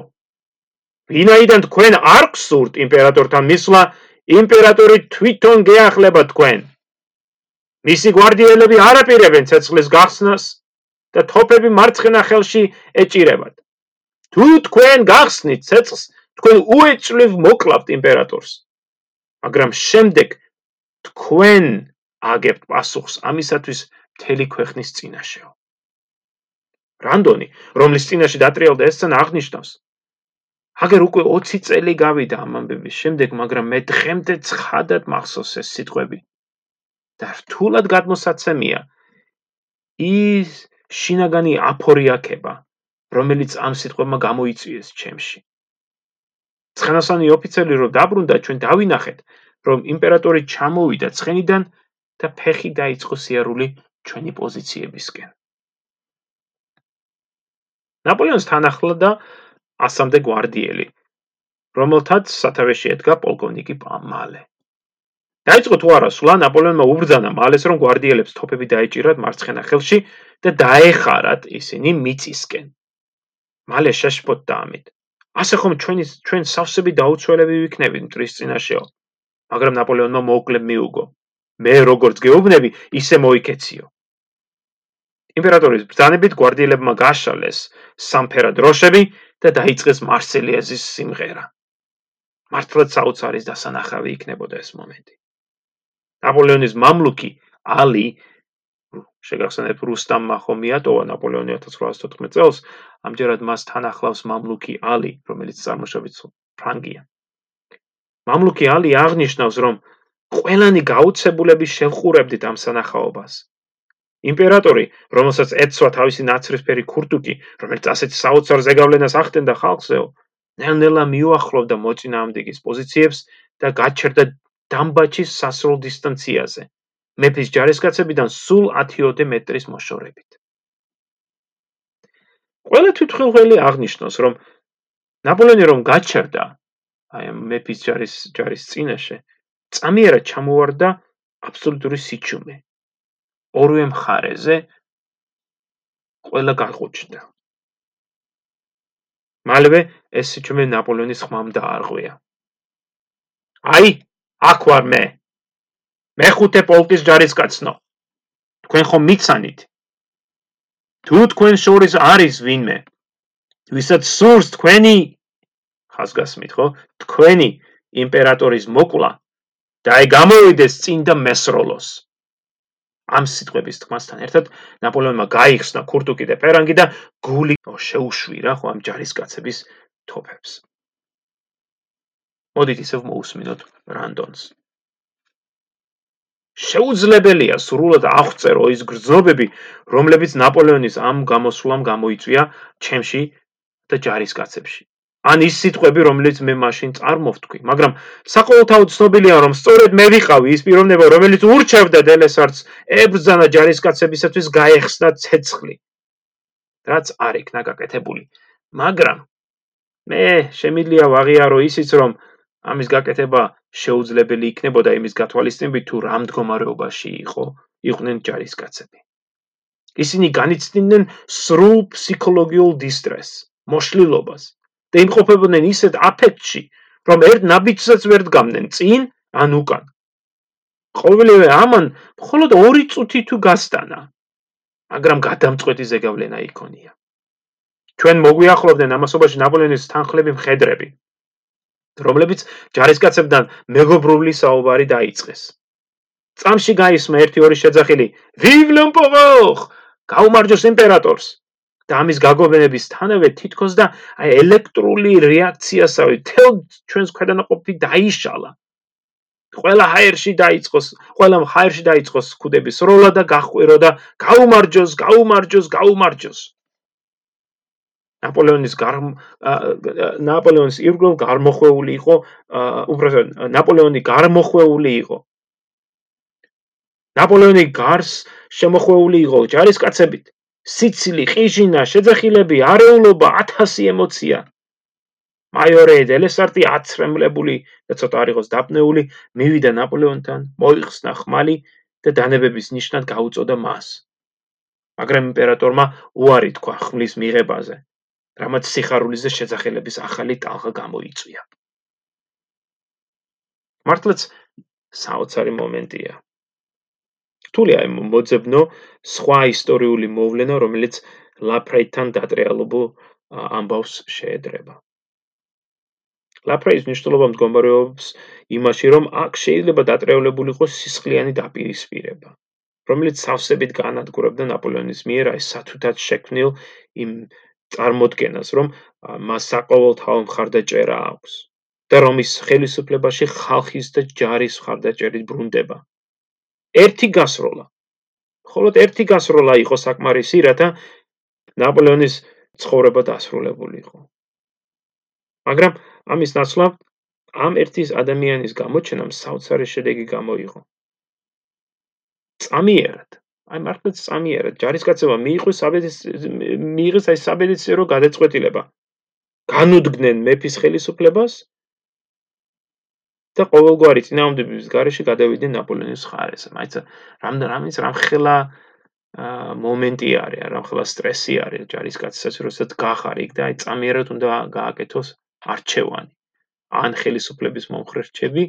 ვინაიდან თქვენ არ გსურთ იმპერატორთან მისვლა, იმპერატორი თვითონ გეახლება თქვენ. მისი გვარდიელები არ აპირებენ ცეცხლის გახსნას და თოფები მარცხენა ხელში ეჭირებათ. თუ თქვენ გახსნით ცეცხლს, თქვენ უეჭვლივ მოკლავთ იმპერატორს. მაგრამ შემდეგ თქვენ აგებთ პასუხს ამისათვის მთელი ქვეყნის წინაშეო. რანდონი, რომლის წინაშე დატრიალდა ეს სცენა აღნიშნავს. აგერ უკვე 20 წელი გავიდა ამ ამბების შემდეგ, მაგრამ მე დღემდე ცხადად მახსოვს ეს სიტყვები. და რთულად გადმოსაცემია ის შინაგანი აფორიაკება, რომელიც ამ სიტყვებმა გამოიწვიეს ჩემში. ცხენოსანი ოფიცერი რო დაბრუნდა, ჩვენ დავინახეთ, რომ იმპერატორი ჩამოვიდა ცხენიდან და ფეხი დაიწყო სიარული ჩვენი პოზიციებისკენ. ნაპოლეონს თან ახლა და ასამდე გვარდიელი, რომელთაც სათავეში ედგა პოლკოვნიკი პამალე. დაიწყო თუ არა სულა ნაპოლეონმა უბრძანა მალეს რომ გვარდიელებს თოფები დაეჭირათ მარცხენა ხელში და დაეხარათ ისინი მიწისკენ. მალე შეშფოთ და ამით. ასე ხომ ჩვენი ჩვენ სავსები დაუცველები ვიქნებით მტრის წინაშეო. მაგრამ ნაპოლეონმა მოუკლე მიუგო. მე როგორც გეუბნები, ისე მოიქეციო. იმპერატორის ბრძანებით გვარდიელებმა გაშალეს სამფერა დროშები და დაიწყეს მარსელიეზის სიმღერა. მართლაც საოცარის დასანახავი იქნებოდა ეს მომენტი. ნაპოლეონის მამლუქი ალი შეგახსენებთ რუსტამ მახომიატოვა ნაპოლეონი 1814 წელს, ამჯერად მას თან ახლავს მამლუქი ალი, რომელიც წარმოშობით ფრანგია. მამლუქი ალი აღნიშნავს, რომ ყველანი გაუცებულების შევხურებდით ამ სანახაობას. იმპერატორი, რომელსაც ეცვა თავისი ნაცრისფერი ქურთუკი, რომელიც ასეთ საოცარ ზეგავლენას ახდენდა ხალხზეო, ნელ-ნელა მიუახლოვდა მოწინააღმდეგის პოზიციებს და გაჩერდა დამბაჩის სასრულ დისტანციაზე. მეფის ჯარისკაცებიდან სულ 10-ოდე მეტრის მოშორებით. ყველა თვითხილველი აღნიშნოს, რომ ნაპოლეონი რომ გაჩერდა აი მეფის ჯარის ჯარის წინაშე, წამიერად ჩამოვარდა აბსოლუტური სიჩუმე. ორივე მხარეზე ყველა გაღვჭდა. მალევე ეს სიჩუმე ნაპოლეონის ხმამ დაარღვია. აი, აქ ვარ მე. მეხუთე პოლკის ჯარისკაცნო. თქვენ ხომ მიცანით? თუ თქვენ შორის არის ვინმე, ვისაც სურს თქვენი ხაზგასმით, ხო? თქვენი იმპერატორის მოკლა და აი გამოვიდეს წინ და მესროლოს. ამ სიტყვების თქმასთან ერთად ნაპოლეონმა გაიხსნა ქურთუკი და პერანგი და გული შეუშვირა ხო ამ ჯარისკაცების თოფებს. მოდით ისევ მოусმინოთ რანდონს. შეუძლებელია სრულად აღწერო ის გრძნობები, რომლებიც ნაპოლეონის ამ გამოსვლამ გამოიწვია ჩემში და ჯარისკაცებში. ან ის სიტყვები, რომელიც მე მაშინ წარმოვთქვი, მაგრამ საყოველთაოდ ცნობილია, რომ სწორედ მე ვიყავი ის პიროვნება, რომელიც ურჩევდა დელესარც ებრძანა ჯარისკაცებისათვის გაეხსნა ცეცხლი. რაც არ იქნა გაკეთებული. მაგრამ მე შემიძლია ვაღიარო ისიც, რომ ამის გაკეთება შეუძლებელი იქნებოდა იმის გათვალისწინებით, თუ რა მდგომარეობაში იყო იყვნენ ჯარისკაცები. ისინი განიცდიდნენ სრულ ფსიქოლოგიურ დისტრესს, მოშლილობას, და იმყოფებოდნენ ისეთ აფექტში, რომ ერთ ნაბიჯსაც ვერ დგამდნენ წინ ან უკან. ყოველივე ამან მხოლოდ 2 წუთი თუ გასტანა, მაგრამ გადამწყვეტი ზეგავლენა იქონია. ჩვენ მოგვიახლოვდნენ ამასობაში ნაპოლეონის თანხლები მხედრები, რომლებიც ჯარისკაცებთან მეგობრული საუბარი დაიწყეს. წამში გაისმა ერთი ორი შეძახილი: "Vive l'empereur! გაუმარჯოს იმპერატორს!" და ამის გაგობენებისთანავე თითქოს და აი ელექტრული რეაქციასავე თელ ჩვენს ქვედანაყოფი დაიშალა. ყველა ჰაერში დაიწყოს, ყველა ჰაერში დაიწყოს ქუდების როლა და გახვირო და გაუმარჯოს, გაუმარჯოს, გაუმარჯოს. ნაპოლეონის გარ ნაპოლეონის ირგვლივ გარმოხვეული იყო, უბრალოდ ნაპოლეონი გარმოხვეული იყო. ნაპოლეონი გარს შემოხვეული იყო ჯარისკაცებით. სიცილი, ყიჟინა, შეძახილები, არეულობა, 1000 ემოცია. მაიორე დელესარტი აცრემლებული და ცოტა არ იყოს დაპნეული, მივიდა ნაპოლეონთან, მოიხსნა ხმალი და დანებების ნიშნად გაუწოდა მას. მაგრამ იმპერატორმა უარი თქვა ხმლის მიღებაზე, რამაც სიხარულიზე შეძახილების ახალი ტალღა გამოიწვია. მართლაც საოცარი მომენტია. რთულია მოძებნო სხვა ისტორიული მოვლენა, რომელიც ლაფრეიტთან დატრიალებულ ამბავს შეედრება. ლაფრეის მნიშვნელობა მდგომარეობს იმაში, რომ აქ შეიძლება დატრიალებული იყოს სისხლიანი დაპირისპირება, რომელიც სავსებით განადგურებდა ნაპოლეონის მიერ აი სათუთად შექმნილ იმ წარმოდგენას, რომ მას საყოველთაო მხარდაჭერა აქვს და რომ ის ხელისუფლებაში ხალხის და ჯარის მხარდაჭერით ბრუნდება. ერთი გასროლა. მხოლოდ ერთი გასროლა იყო საკმარისი, რათა ნაპოლეონის ცხოვრება დასრულებულიყო. მაგრამ ამის ნაცვლად ამ ერთის ადამიანის გამოჩენამ საოცარი შედეგი გამოიღო. წამიერად, აი მართლაც წამიერად, ჯარისკაცებმა მიიღოს საბედის მიიღეს აი საბედისწერო გადაწყვეტილება. განუდგნენ მეფის ხელისუფლებას და ყოველგვარი წინააღმდეგობის გარეშე გადავიდნენ ნაპოლეონის ხარეს. მაინც რამდენ რამის რამხელა მომენტი არის, რამხელა სტრესი არის ჯარისკაცსაც, როდესაც გახარ იქ და აი წამიერად უნდა გააკეთოს არჩევანი. ან ხელისუფლების მომხრე რჩები,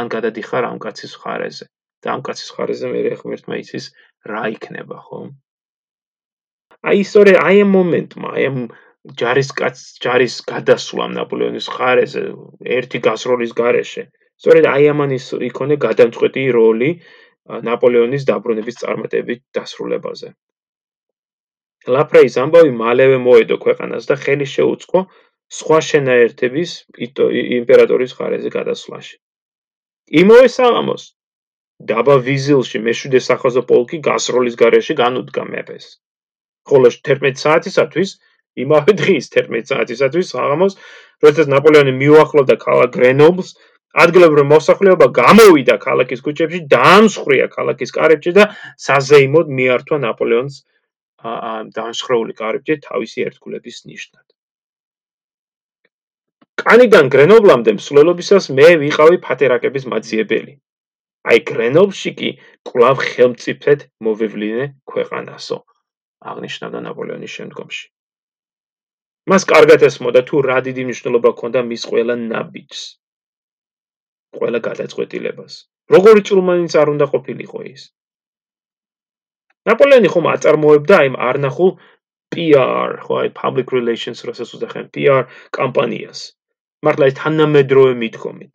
ან გადადიხარ ამ კაცის ხარეზე. და ამ კაცის ხარეზე მე ღმერთმა იცის რა იქნება, ხო? აი სწორედ აი ამ მომენტმა, აი ამ ჯარისკაც ჯარის გადასვლამ ნაპოლეონის ხარეზე ერთი გასროლის გარეშე სწორედ აი ამანის იქონე გადამწყვეტი როლი ნაპოლეონის დაბრუნების წარმატებით დასრულებაზე. ლაფრეის ამბავი მალევე მოედო ქვეყანას და ხელი შეუწყო სხვა შენაერთების იმპერატორის ხარეზე გადასვლაში. იმოვე საღამოს დაბა ვიზილში მეშვიდე სახაზო პოლკი გასროლის გარეშე განუდგა მეფეს. ხოლო 11 საათისათვის იმავე დღის 11 საათისათვის აღამოს, როდესაც ნაპოლეონი მიუახლოვდა ქალაქ გრენობლს, ადგილობრივი მოსახლეობა გამოვიდა ქალაქის ქუჩებში, დაამსხრია ქალაქის კარიბჭე და საზეიმოდ მიართვა ნაპოლეონს დაამსხრეული კარიბჭე თავისი ერთგულების ნიშნად. კანიდან გრენობლამდე მსვლელობისას მე ვიყავი ფატერაკების მაძიებელი. აი გრენობლში კი კლავ ხელმწიფედ მოვევლინე ქვეყანასო. აღნიშნავდა ნაპოლეონის შემდგომში. მას კარგად ესმოდა თუ რა დიდი მნიშვნელობა ჰქონდა მის ყველა ნაბიჯს. ყველა გადაწყვეტილებას. როგორი ჭრუმანიც არ უნდა ყოფილიყო ის. ნაპოლეონი ხომ აწარმოებდა აი არნახულ PR, ხო აი public relations როსაც უძახენ PR კამპანიას. მართლა ეს თანამედროვე მიდგომით.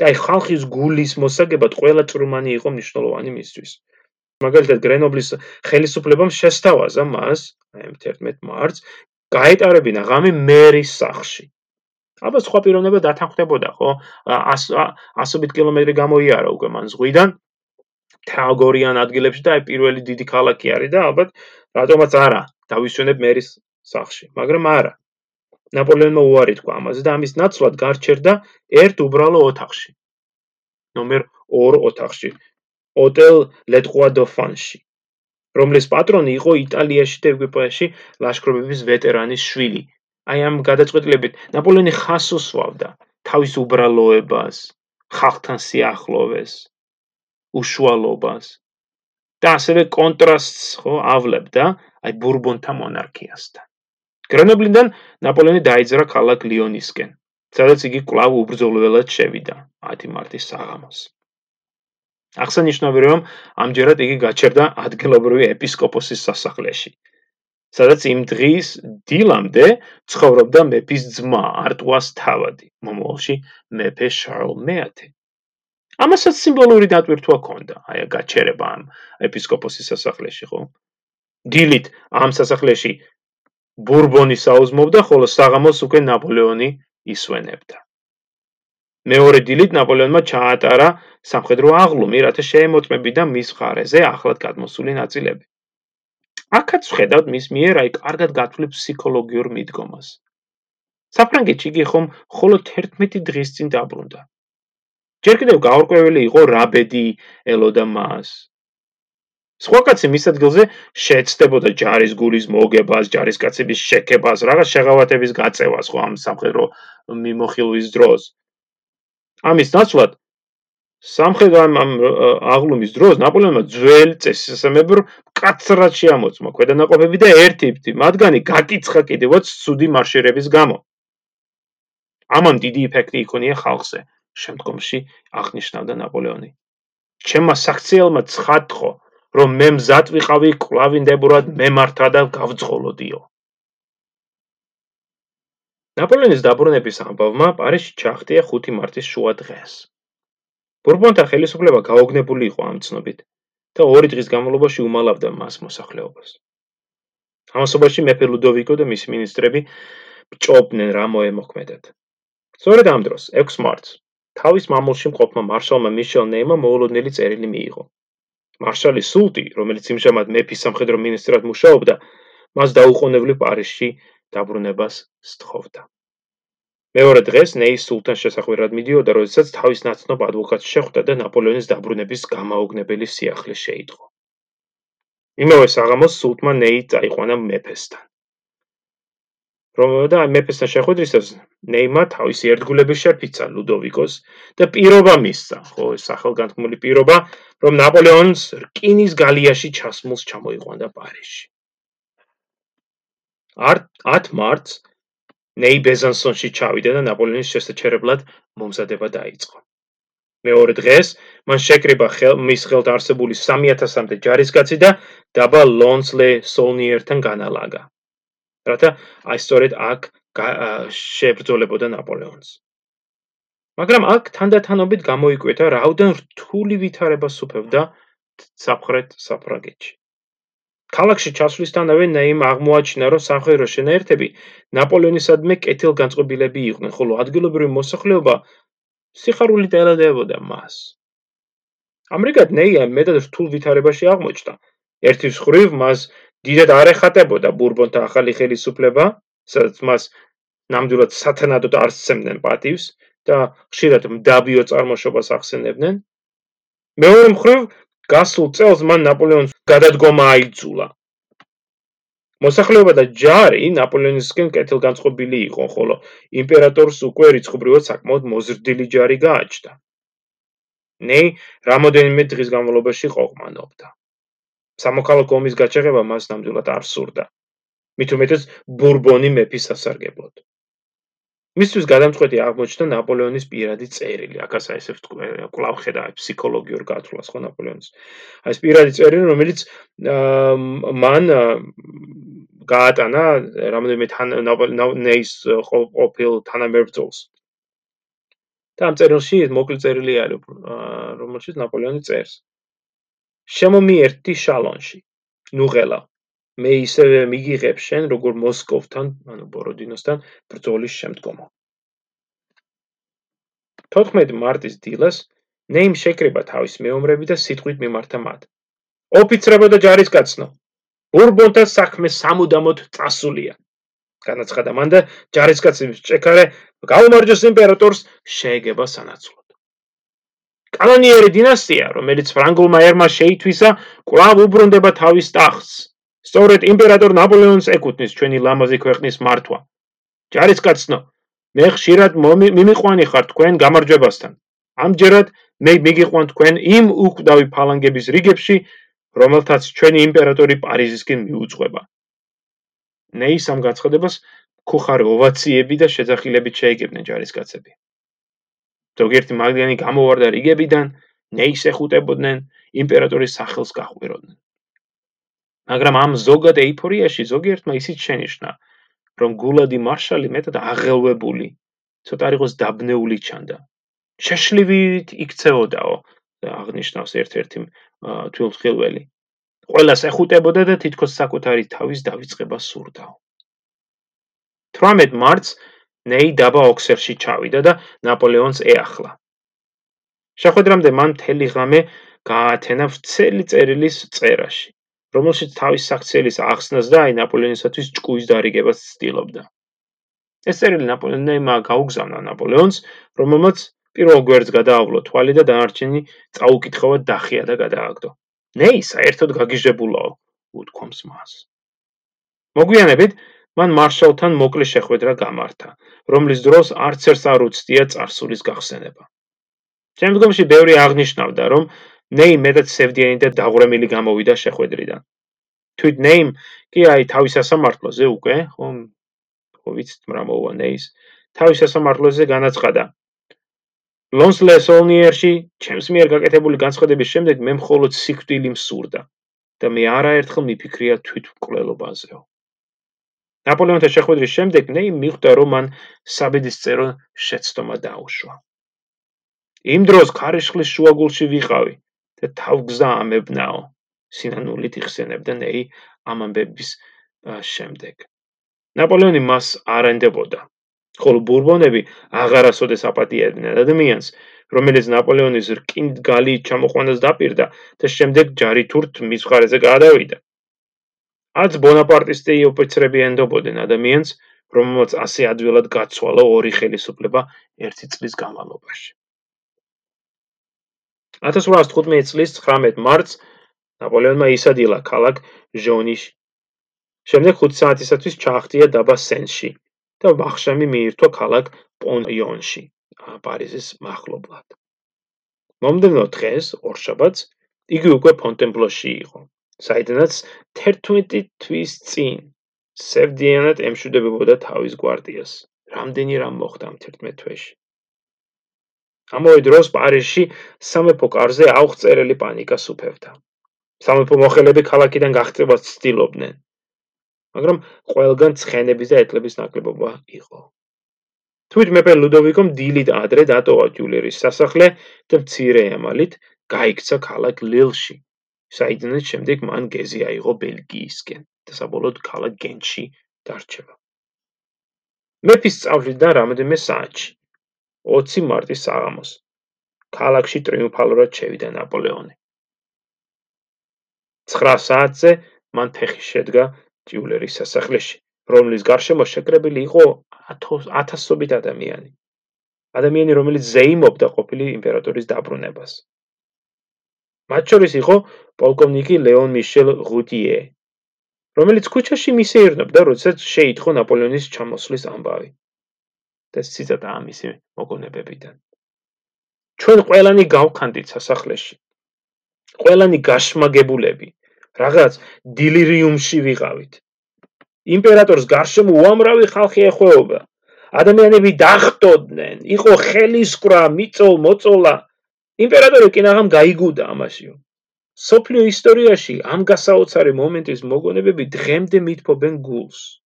და აი ხალხის გულის მოსაგებად ყველა ჭრუმანი იყო მნიშვნელოვანი მისთვის. მაგალითად გრენობლის ხელისუფლებამ შესთავაზა მას აი 11 მარტს გაეტარებინა ღამე მერის სახლში. აბა სხვა პიროვნება დათანხმდებოდა ხო? ასობით კილომეტრი გამოიარა უკვე მან ზღვიდან თაგორიან ადგილებში და აი პირველი დიდი ქალაქი არის და ალბათ რატომაც არა დავისვენებ მერის სახლში, მაგრამ არა. ნაპოლეონმა უარი თქვა ამაზე და ამის ნაცვლად გარჩერდა ერთ უბრალო ოთახში. ნომერ 2 ოთახში. ოტელ ლეტყვადოფანში. რომლის პატრონი იყო იტალიაში და ევროპაში ლაშქრობების ვეტერანის შვილი. აი ამ გადაწყვეტილებით ნაპოლეონი ხას უსვავდა თავის უბრალოებას, ხალხთან სიახლოვეს, უშუალობას და ასევე კონტრასტს ხო ავლებდა აი ბურბონთა მონარქიასთან. გრენობლიდან ნაპოლეონი დაიძრა ქალაქ ლიონისკენ, სადაც იგი კვლავ უბრძოლველად შევიდა 10 მარტის საღამოს. აღსანიშნავია რომ ამჯერად იგი გაჩერდა ადგილობრივი ეპისკოპოსის სასახლეში სადაც იმ დღის დილამდე ცხოვრობდა მეფის ძმა არტუას თავადი მომავალში მეფე შარლ მეათე. ამასაც სიმბოლური დატვირთვა ჰქონდა აი გაჩერება ამ ეპისკოპოსის სასახლეში ხო? დილით ამ სასახლეში ბურბონი საუზმობდა ხოლო საღამოს უკვე ნაპოლეონი ისვენებდა. მეორე დილით ნაპოლეონმა ჩაატარა სამხედრო აღლუმი, რათა შეემოწმებინა მის ხარეზე ახლად გადმოსული ნაწილები. აქაც ვხედავთ მის მიერ აი კარგად გათვლილ ფსიქოლოგიურ მიდგომას. საფრანგეთში იგი ხომ მხოლოდ 11 დღის წინ დაბრუნდა. ჯერ კიდევ გაურკვეველი იყო რა ბედი ელოდა მას. სხვა კაცი მის ადგილზე შეეცდებოდა ჯარის გულის მოგებას, ჯარისკაცების შეკებას, რაღაც შეღავათების გაწევას ხო ამ სამხედრო მიმოხილვის დროს. ამის ნაცვლად სამხედრო ამ აღლუმის დროს ნაპოლეონმა ძველი წესისამებრ კაცრად შეამოწმა ქვედანაყოფები და ერთ-ერთი მათგანი გაკიცხა კიდევაც ცუდი მარშირების გამო. ამან დიდი ეფექტი იქონია ხალხზე, შემდგომში აღნიშნავდა ნაპოლეონი. ჩემმა საქციელმა ცხადყო, რომ მე მზად ვიყავი კლავინდებურად მემართა და გავძღოლოდიო. ნაპოლეონის დაბრუნების ამბავმა პარიზში ჩახტია 5 მარტის შუა დღეს. ბურბონთა ხელისუფლება გაოგნებული იყო ამ ცნობით და ორი დღის განმავლობაში უმალავდა მას მოსახლეობას. ამასობაში მეფე ლუდოვიკო და მისი ministrები ჭობდნენ რა მოემოქმედათ. სწორედ ამ დროს 6 მარტს თავის მამულში მყოფმა მარშალმა მიშელ ნეიმა მოულოდნელი წერილი მიიღო. მარშალი სულტი, რომელიც იმჟამად მეფის სამხედრო ministrად მუშაობდა, მას დაუყოვნებლივ პარიზში დაბრუნებას სთხოვდა. მეორე დღეს ნეის სულთანს შესახვერად მიდიოდა, როდესაც თავის ნაცნობ ადვოკატს შეხვდა და ნაპოლეონის დაბრუნების გამაოგნებელი სიახლე შეიტყო. იმავე საღამოს სულთმა ნეი წაიყვანა მეფესთან. და მეფესთან შეხვედრისას ნეიმა თავისი ერთგულების შერფიცა ლუდოვიკოს და პირობა მისცა, ხო, სახელგანთქმული პირობა, რომ ნაპოლეონს რკინის გალიაში ჩასმულს ჩამოიყვანდა პარიზში. 10 მარტს ნეი ბეზანსონში ჩავიდა და ნაპოლეონის შესაჩერებლად მომზადება დაიწყო. მეორე დღეს მან შეკრიბა ხელ მის ხელთ არსებული 3000-მდე ჯარისკაცი და დაბა ლონსლე სოლნიერთან განალაგა. რათა აი სწორედ აქ შეებრძოლებოდა ნაპოლეონს. მაგრამ აქ თანდათანობით გამოიკვეთა რაუდან რთული ვითარება სუფევდა საფრეთ საფრანგეთში. ქალაქში ჩასვლისთანავე ნეიმ აღმოაჩინა, რომ სამხედრო შენაერთები ნაპოლეონისადმი კეთილგანწყობილები იყვნენ, ხოლო ადგილობრივი მოსახლეობა სიხარულით ელოდებოდა მას. ამრიგად ნეია მეტად რთულ ვითარებაში აღმოჩნდა. ერთის ხრივ მას დიდად არ ეხატებოდა ბურბონთა ახალი ხელისუფლება, სადაც მას ნამდვილად სათანადოდ არ სცემდნენ პატივს და ხშირად მდაბიო წარმოშობას ახსენებდნენ. მეორე მხრივ გასულ წელს მან ნაპოლეონს გადადგომა აიძულა. მოსახლეობა და ჯარი ნაპოლეონისკენ კეთილგანწყობილი იყო, ხოლო იმპერატორს უკვე რიცხობრივად საკმაოდ მოზრდილი ჯარი გააჩნდა. ნეი რამოდენიმე დღის განმავლობაში ყოყმანობდა. სამოქალაქო ომის გაჩაღება მას ნამდვილად არ სურდა. მით უმეტეს ბურბონი მეფის სასარგებლოდ. მისთვის გადამწყვეტი აღმოჩნდა ნაპოლეონის პირადი წერილი. აქაც აი ესე ვთქვი, კლავ ხედა ფსიქოლოგიურ გათვლას ხო ნაპოლეონის. აი ეს პირადი წერილი, რომელიც მან გაატანა რამოდენიმე თან ნეის ყოფილ თანამებრძოლს. და ამ წერილში მოკლე წერილი არის, რომელშიც ნაპოლეონი წერს. შემომიერთი შალონში. ნუღელა. მე ისევე მიგიღებ შენ როგორ მოსკოვთან, ანუ ბოროდინოსთან ბრძოლის შემდგომო. 14 მარტის დილას ნეიმ შეკრება თავის მეომრები და სიტყვით მიმართა მათ. ოფიცრებო და ჯარისკაცნო, ბურბონთა საქმე სამუდამოდ წასულია. განაცხადა მან და ჯარისკაცების ჭექარე გაუმარჯოს იმპერატორს შეეგება სანაცვლოდ. კანონიერი დინასტია, რომელიც ფრანგულმა ერმა შეითვისა, კვლავ უბრუნდება თავის ტახტს. სწორედ იმპერატორ ნაპოლეონს ეკუთვნის ჩვენი ლამაზი ქვეყნის მართვა. ჯარისკაცნო, მე ხშირად მიმიყვანი ხარ თქვენ გამარჯვებასთან. ამჯერად მე მიგიყვან თქვენ იმ უკვდავი ფალანგების რიგებში, რომელთაც ჩვენი იმპერატორი პარიზისკენ მიუძღვება. ნეის ამ გაცხადებას ხუხარი ოვაციები და შეძახილებით შეეგებნენ ჯარისკაცები. ზოგიერთი მაგდიანი გამოვარდა რიგებიდან, ნეის ეხუტებოდნენ, იმპერატორის სახელს გახვიროდნენ. მაგრამ ამ ზოგად ეიფორიაში ზოგიერთმა ისიც შენიშნა, რომ გულადი მარშალი მეტად აღელვებული, ცოტა არ იყოს დაბნეული ჩანდა. შეშლივით იქცეოდაო და აღნიშნავს ერთ-ერთი თვილხილველი. ყველას ეხუტებოდა და თითქოს საკუთარი თავის დავიწყება სურდაო. 18 მარტს ნეი დაბა ოქსერში ჩავიდა და ნაპოლეონს ეახლა. შეხვედრამდე მან მთელი ღამე გაათენა ვრცელი წერილის წერაში. რომელშიც თავის საქციელის ახსნას და აი ნაპოლეონისათვის ჭკუის დარიგებას ცდილობდა. ეს წერილი ნაპოლეონმა გაუგზავნა ნაპოლეონს, რომელმაც პირველ გვერდს გადაავლო თვალი და დანარჩენი წაუკითხავად დახია და გადააგდო. ნეი საერთოდ გაგიჟებულაო, უთქვამს მას. მოგვიანებით მან მარშალთან მოკლე შეხვედრა გამართა, რომლის დროს არც ერთს არ უცდია წარსულის გახსენება. შემდგომში ბევრი აღნიშნავდა, რომ ნეი მეტად სევდიანი და დაღვრემილი გამოვიდა შეხვედრიდან. თვით ნეიმ კი აი თავის სასამართლოზე უკვე, ხო, ხო ვიცით რა მოვა ნეის. თავის სასამართლოზე განაცხადა. ლონსლესონიერში ჩემს მიერ გაკეთებული განცხადების შემდეგ მე მხოლოდ სიკვდილი მსურდა და მე არაერთხელ მიფიქრია თვით მკვლელობაზეო. ნაპოლეონთან შეხვედრის შემდეგ ნეიმ მიხვდა რომ მან საბედისწერო შეცდომა დაუშვა. იმ დროს ქარიშხლის შუაგულში ვიყავი და თავგზა ამებნაო სინანულით იხსენებდა ნეი ამ ამბების შემდეგ. ნაპოლეონი მას არენდებოდა. ხოლო ბურბონები აღარასოდეს აპატიებდნენ ადამიანს რომელიც ნაპოლეონის რკინდ გალი ჩამოყვანას დაპირდა და შემდეგ ჯარი თურთ მის მხარეზე გადავიდა. აც ბონაპარტისტი ოფიცრები ენდობოდნენ ადამიანს რომელმაც ასე ადვილად გაცვალა ორი ხელისუფლება ერთი წლის განმავლობაში 1815 წლის 19 მარტს ნაპოლეონმა ისადილა ქალაქ ჟონიშ. შემდეგ 5 საათისათვის ჩაახტია დაბა სენში და ვახშამი მიირთვა ქალაქ პონიონში, პარიზის მახლობლად. მომდევნო დღეს, ორშაბათს, იგი უკვე ფონტენბლოში იყო, საიდანაც 11 თვის წინ სევდიანად ემშვიდებოდა თავის გვარდიას. რამდენი რამ მოხდა 11 თვეში? ამავე დროს პარიზში სამეფო კარზე აუღწერელი პანიკა სუფევდა. სამეფო მოხელეები ქალაქიდან გაღწევას ცდილობდნენ. მაგრამ ყველგან ცხენების და ეთლების ნაკლებობა იყო. თვით მეფე ლუდოვიკომ დილით ადრე დატოვა ჯულერის სასახლე და მცირე ემალით გაიქცა ქალაქ ლილში. საიდანაც შემდეგ მან გეზი აიღო ბელგიისკენ და საბოლოოდ ქალაქ გენში დარჩება. მეფის სწავლიდან რამოდენიმე საათში 20 მარტის საღამოს. ქალაქში ტრიუმფალურად შევიდა ნაპოლეონი. 9 საათზე მან ფეხი შედგა ტიულერის სასახლეში, რომლის გარშემო შეკრებილი იყო ათასობით ადამიანი. ადამიანი, რომელიც ზეიმობდა ყოფილი იმპერატორის დაბრუნებას. მათ შორის იყო პოლკოვნიკი ლეონ მიშელ ღუტიე, რომელიც ქუჩაში მისეირნობდა, როდესაც შეიტყო ნაპოლეონის ჩამოსვლის ამბავი. და ციტატა ამისი მოგონებებიდან. ჩვენ ყველანი გავხანდით სასახლეში. ყველანი გაშმაგებულები. რაღაც დილირიუმში ვიყავით. იმპერატორს გარშემო უამრავი ხალხი ეხვეობა. ადამიანები დახტოდნენ, იყო ხელისკრა, მიწოლ, მოწოლა. იმპერატორი კინაღამ გაიგუდა ამაშიო. სოფლიო ისტორიაში ამ გასაოცარი მომენტის მოგონებები დღემდე მithფობენ გულს.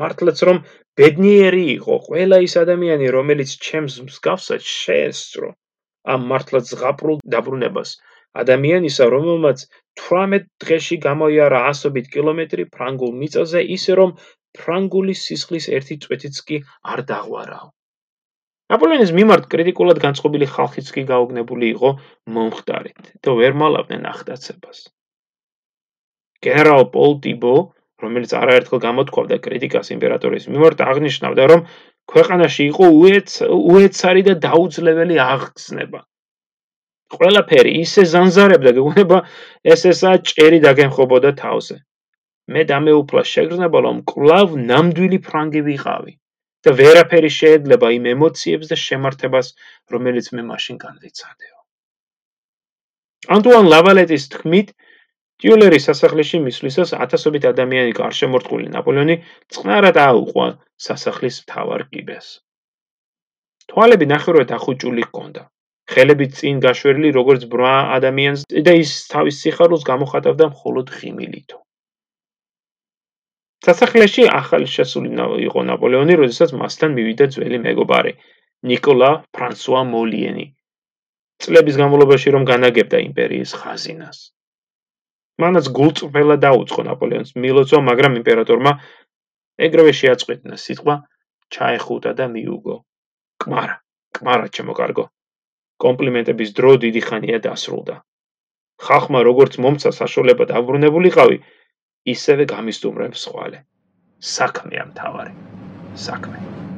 მართლაც რომ ბედნიერი იყო ყველა ის ადამიანი, რომელიც ჩემს მსგავსად შეესწრო ამ მართლაც ზღაპრულ დაბრუნებას. ადამიანისა, რომელმაც 18 დღეში გამოიარა ასობით კილომეტრი ფრანგულ მიწაზე, ისე რომ ფრანგული სისხლის ერთი წვეთიც კი არ დაღვარაო. ნაპოლეონის მიმართ კრიტიკულად განწყობილი ხალხიც კი გაოგნებული იყო მომხდარით და ვერ მალავდნენ ახდაცებას. გენერალ პოლ ტიბო, რომელიც არაერთხელ გამოთქვამდა კრიტიკას იმპერატორის მიმართ, აღნიშნავდა, რომ ქვეყანაში იყო უეცარი და დაუძლეველი აღგზნება. ყველაფერი ისე ზანზარებდა, გეუბნება ეს ესა ჭერი დაგემხობოდა თავზე. მე დამეუფლა შეგრძნება, რომ კლავ ნამდვილი ფრანგი ვიყავი და ვერაფერი შეეძლება იმ ემოციებს და შემართებას, რომელიც მე მაშინ განვიცადეო. ანტუან ლავალეტის თქმით, ტიულერის სასახლეში მისვლისას ათასობით ადამიანი გარშემორტყმული ნაპოლეონი წყნარად აუყვა სასახლის მთავარ კიბეს. თვალები ნახევრად ახუჭული ჰქონდა. ხელები წინ გაშვერილი როგორც ბრმა ადამიანს და ის თავის სიხარულს გამოხატავდა მხოლოდ ღიმილით. სასახლეში ახალი შესული იყო ნაპოლეონი, როდესაც მასთან მივიდა ძველი მეგობარი ნიკოლა ფრანსუა მოლიენი. წლების განმავლობაში რომ განაგებდა იმპერიის ხაზინას. მანაც გულწრფელა დაუწყო ნაპოლეონს მილოცვა, მაგრამ იმპერატორმა ეგრევე შეაწყვეტნა სიტყვა ჩაეხუტა და მიუგო. კმარა, კმარა ჩემო კარგო. კომპლიმენტების დრო დიდი ხანია დასრულდა. ხახმა როგორც მომცა საშუალება დაბრუნებულიყავი, ისევე გამისტუმრებს სხვალე. საქმეა მთავარი. საქმე.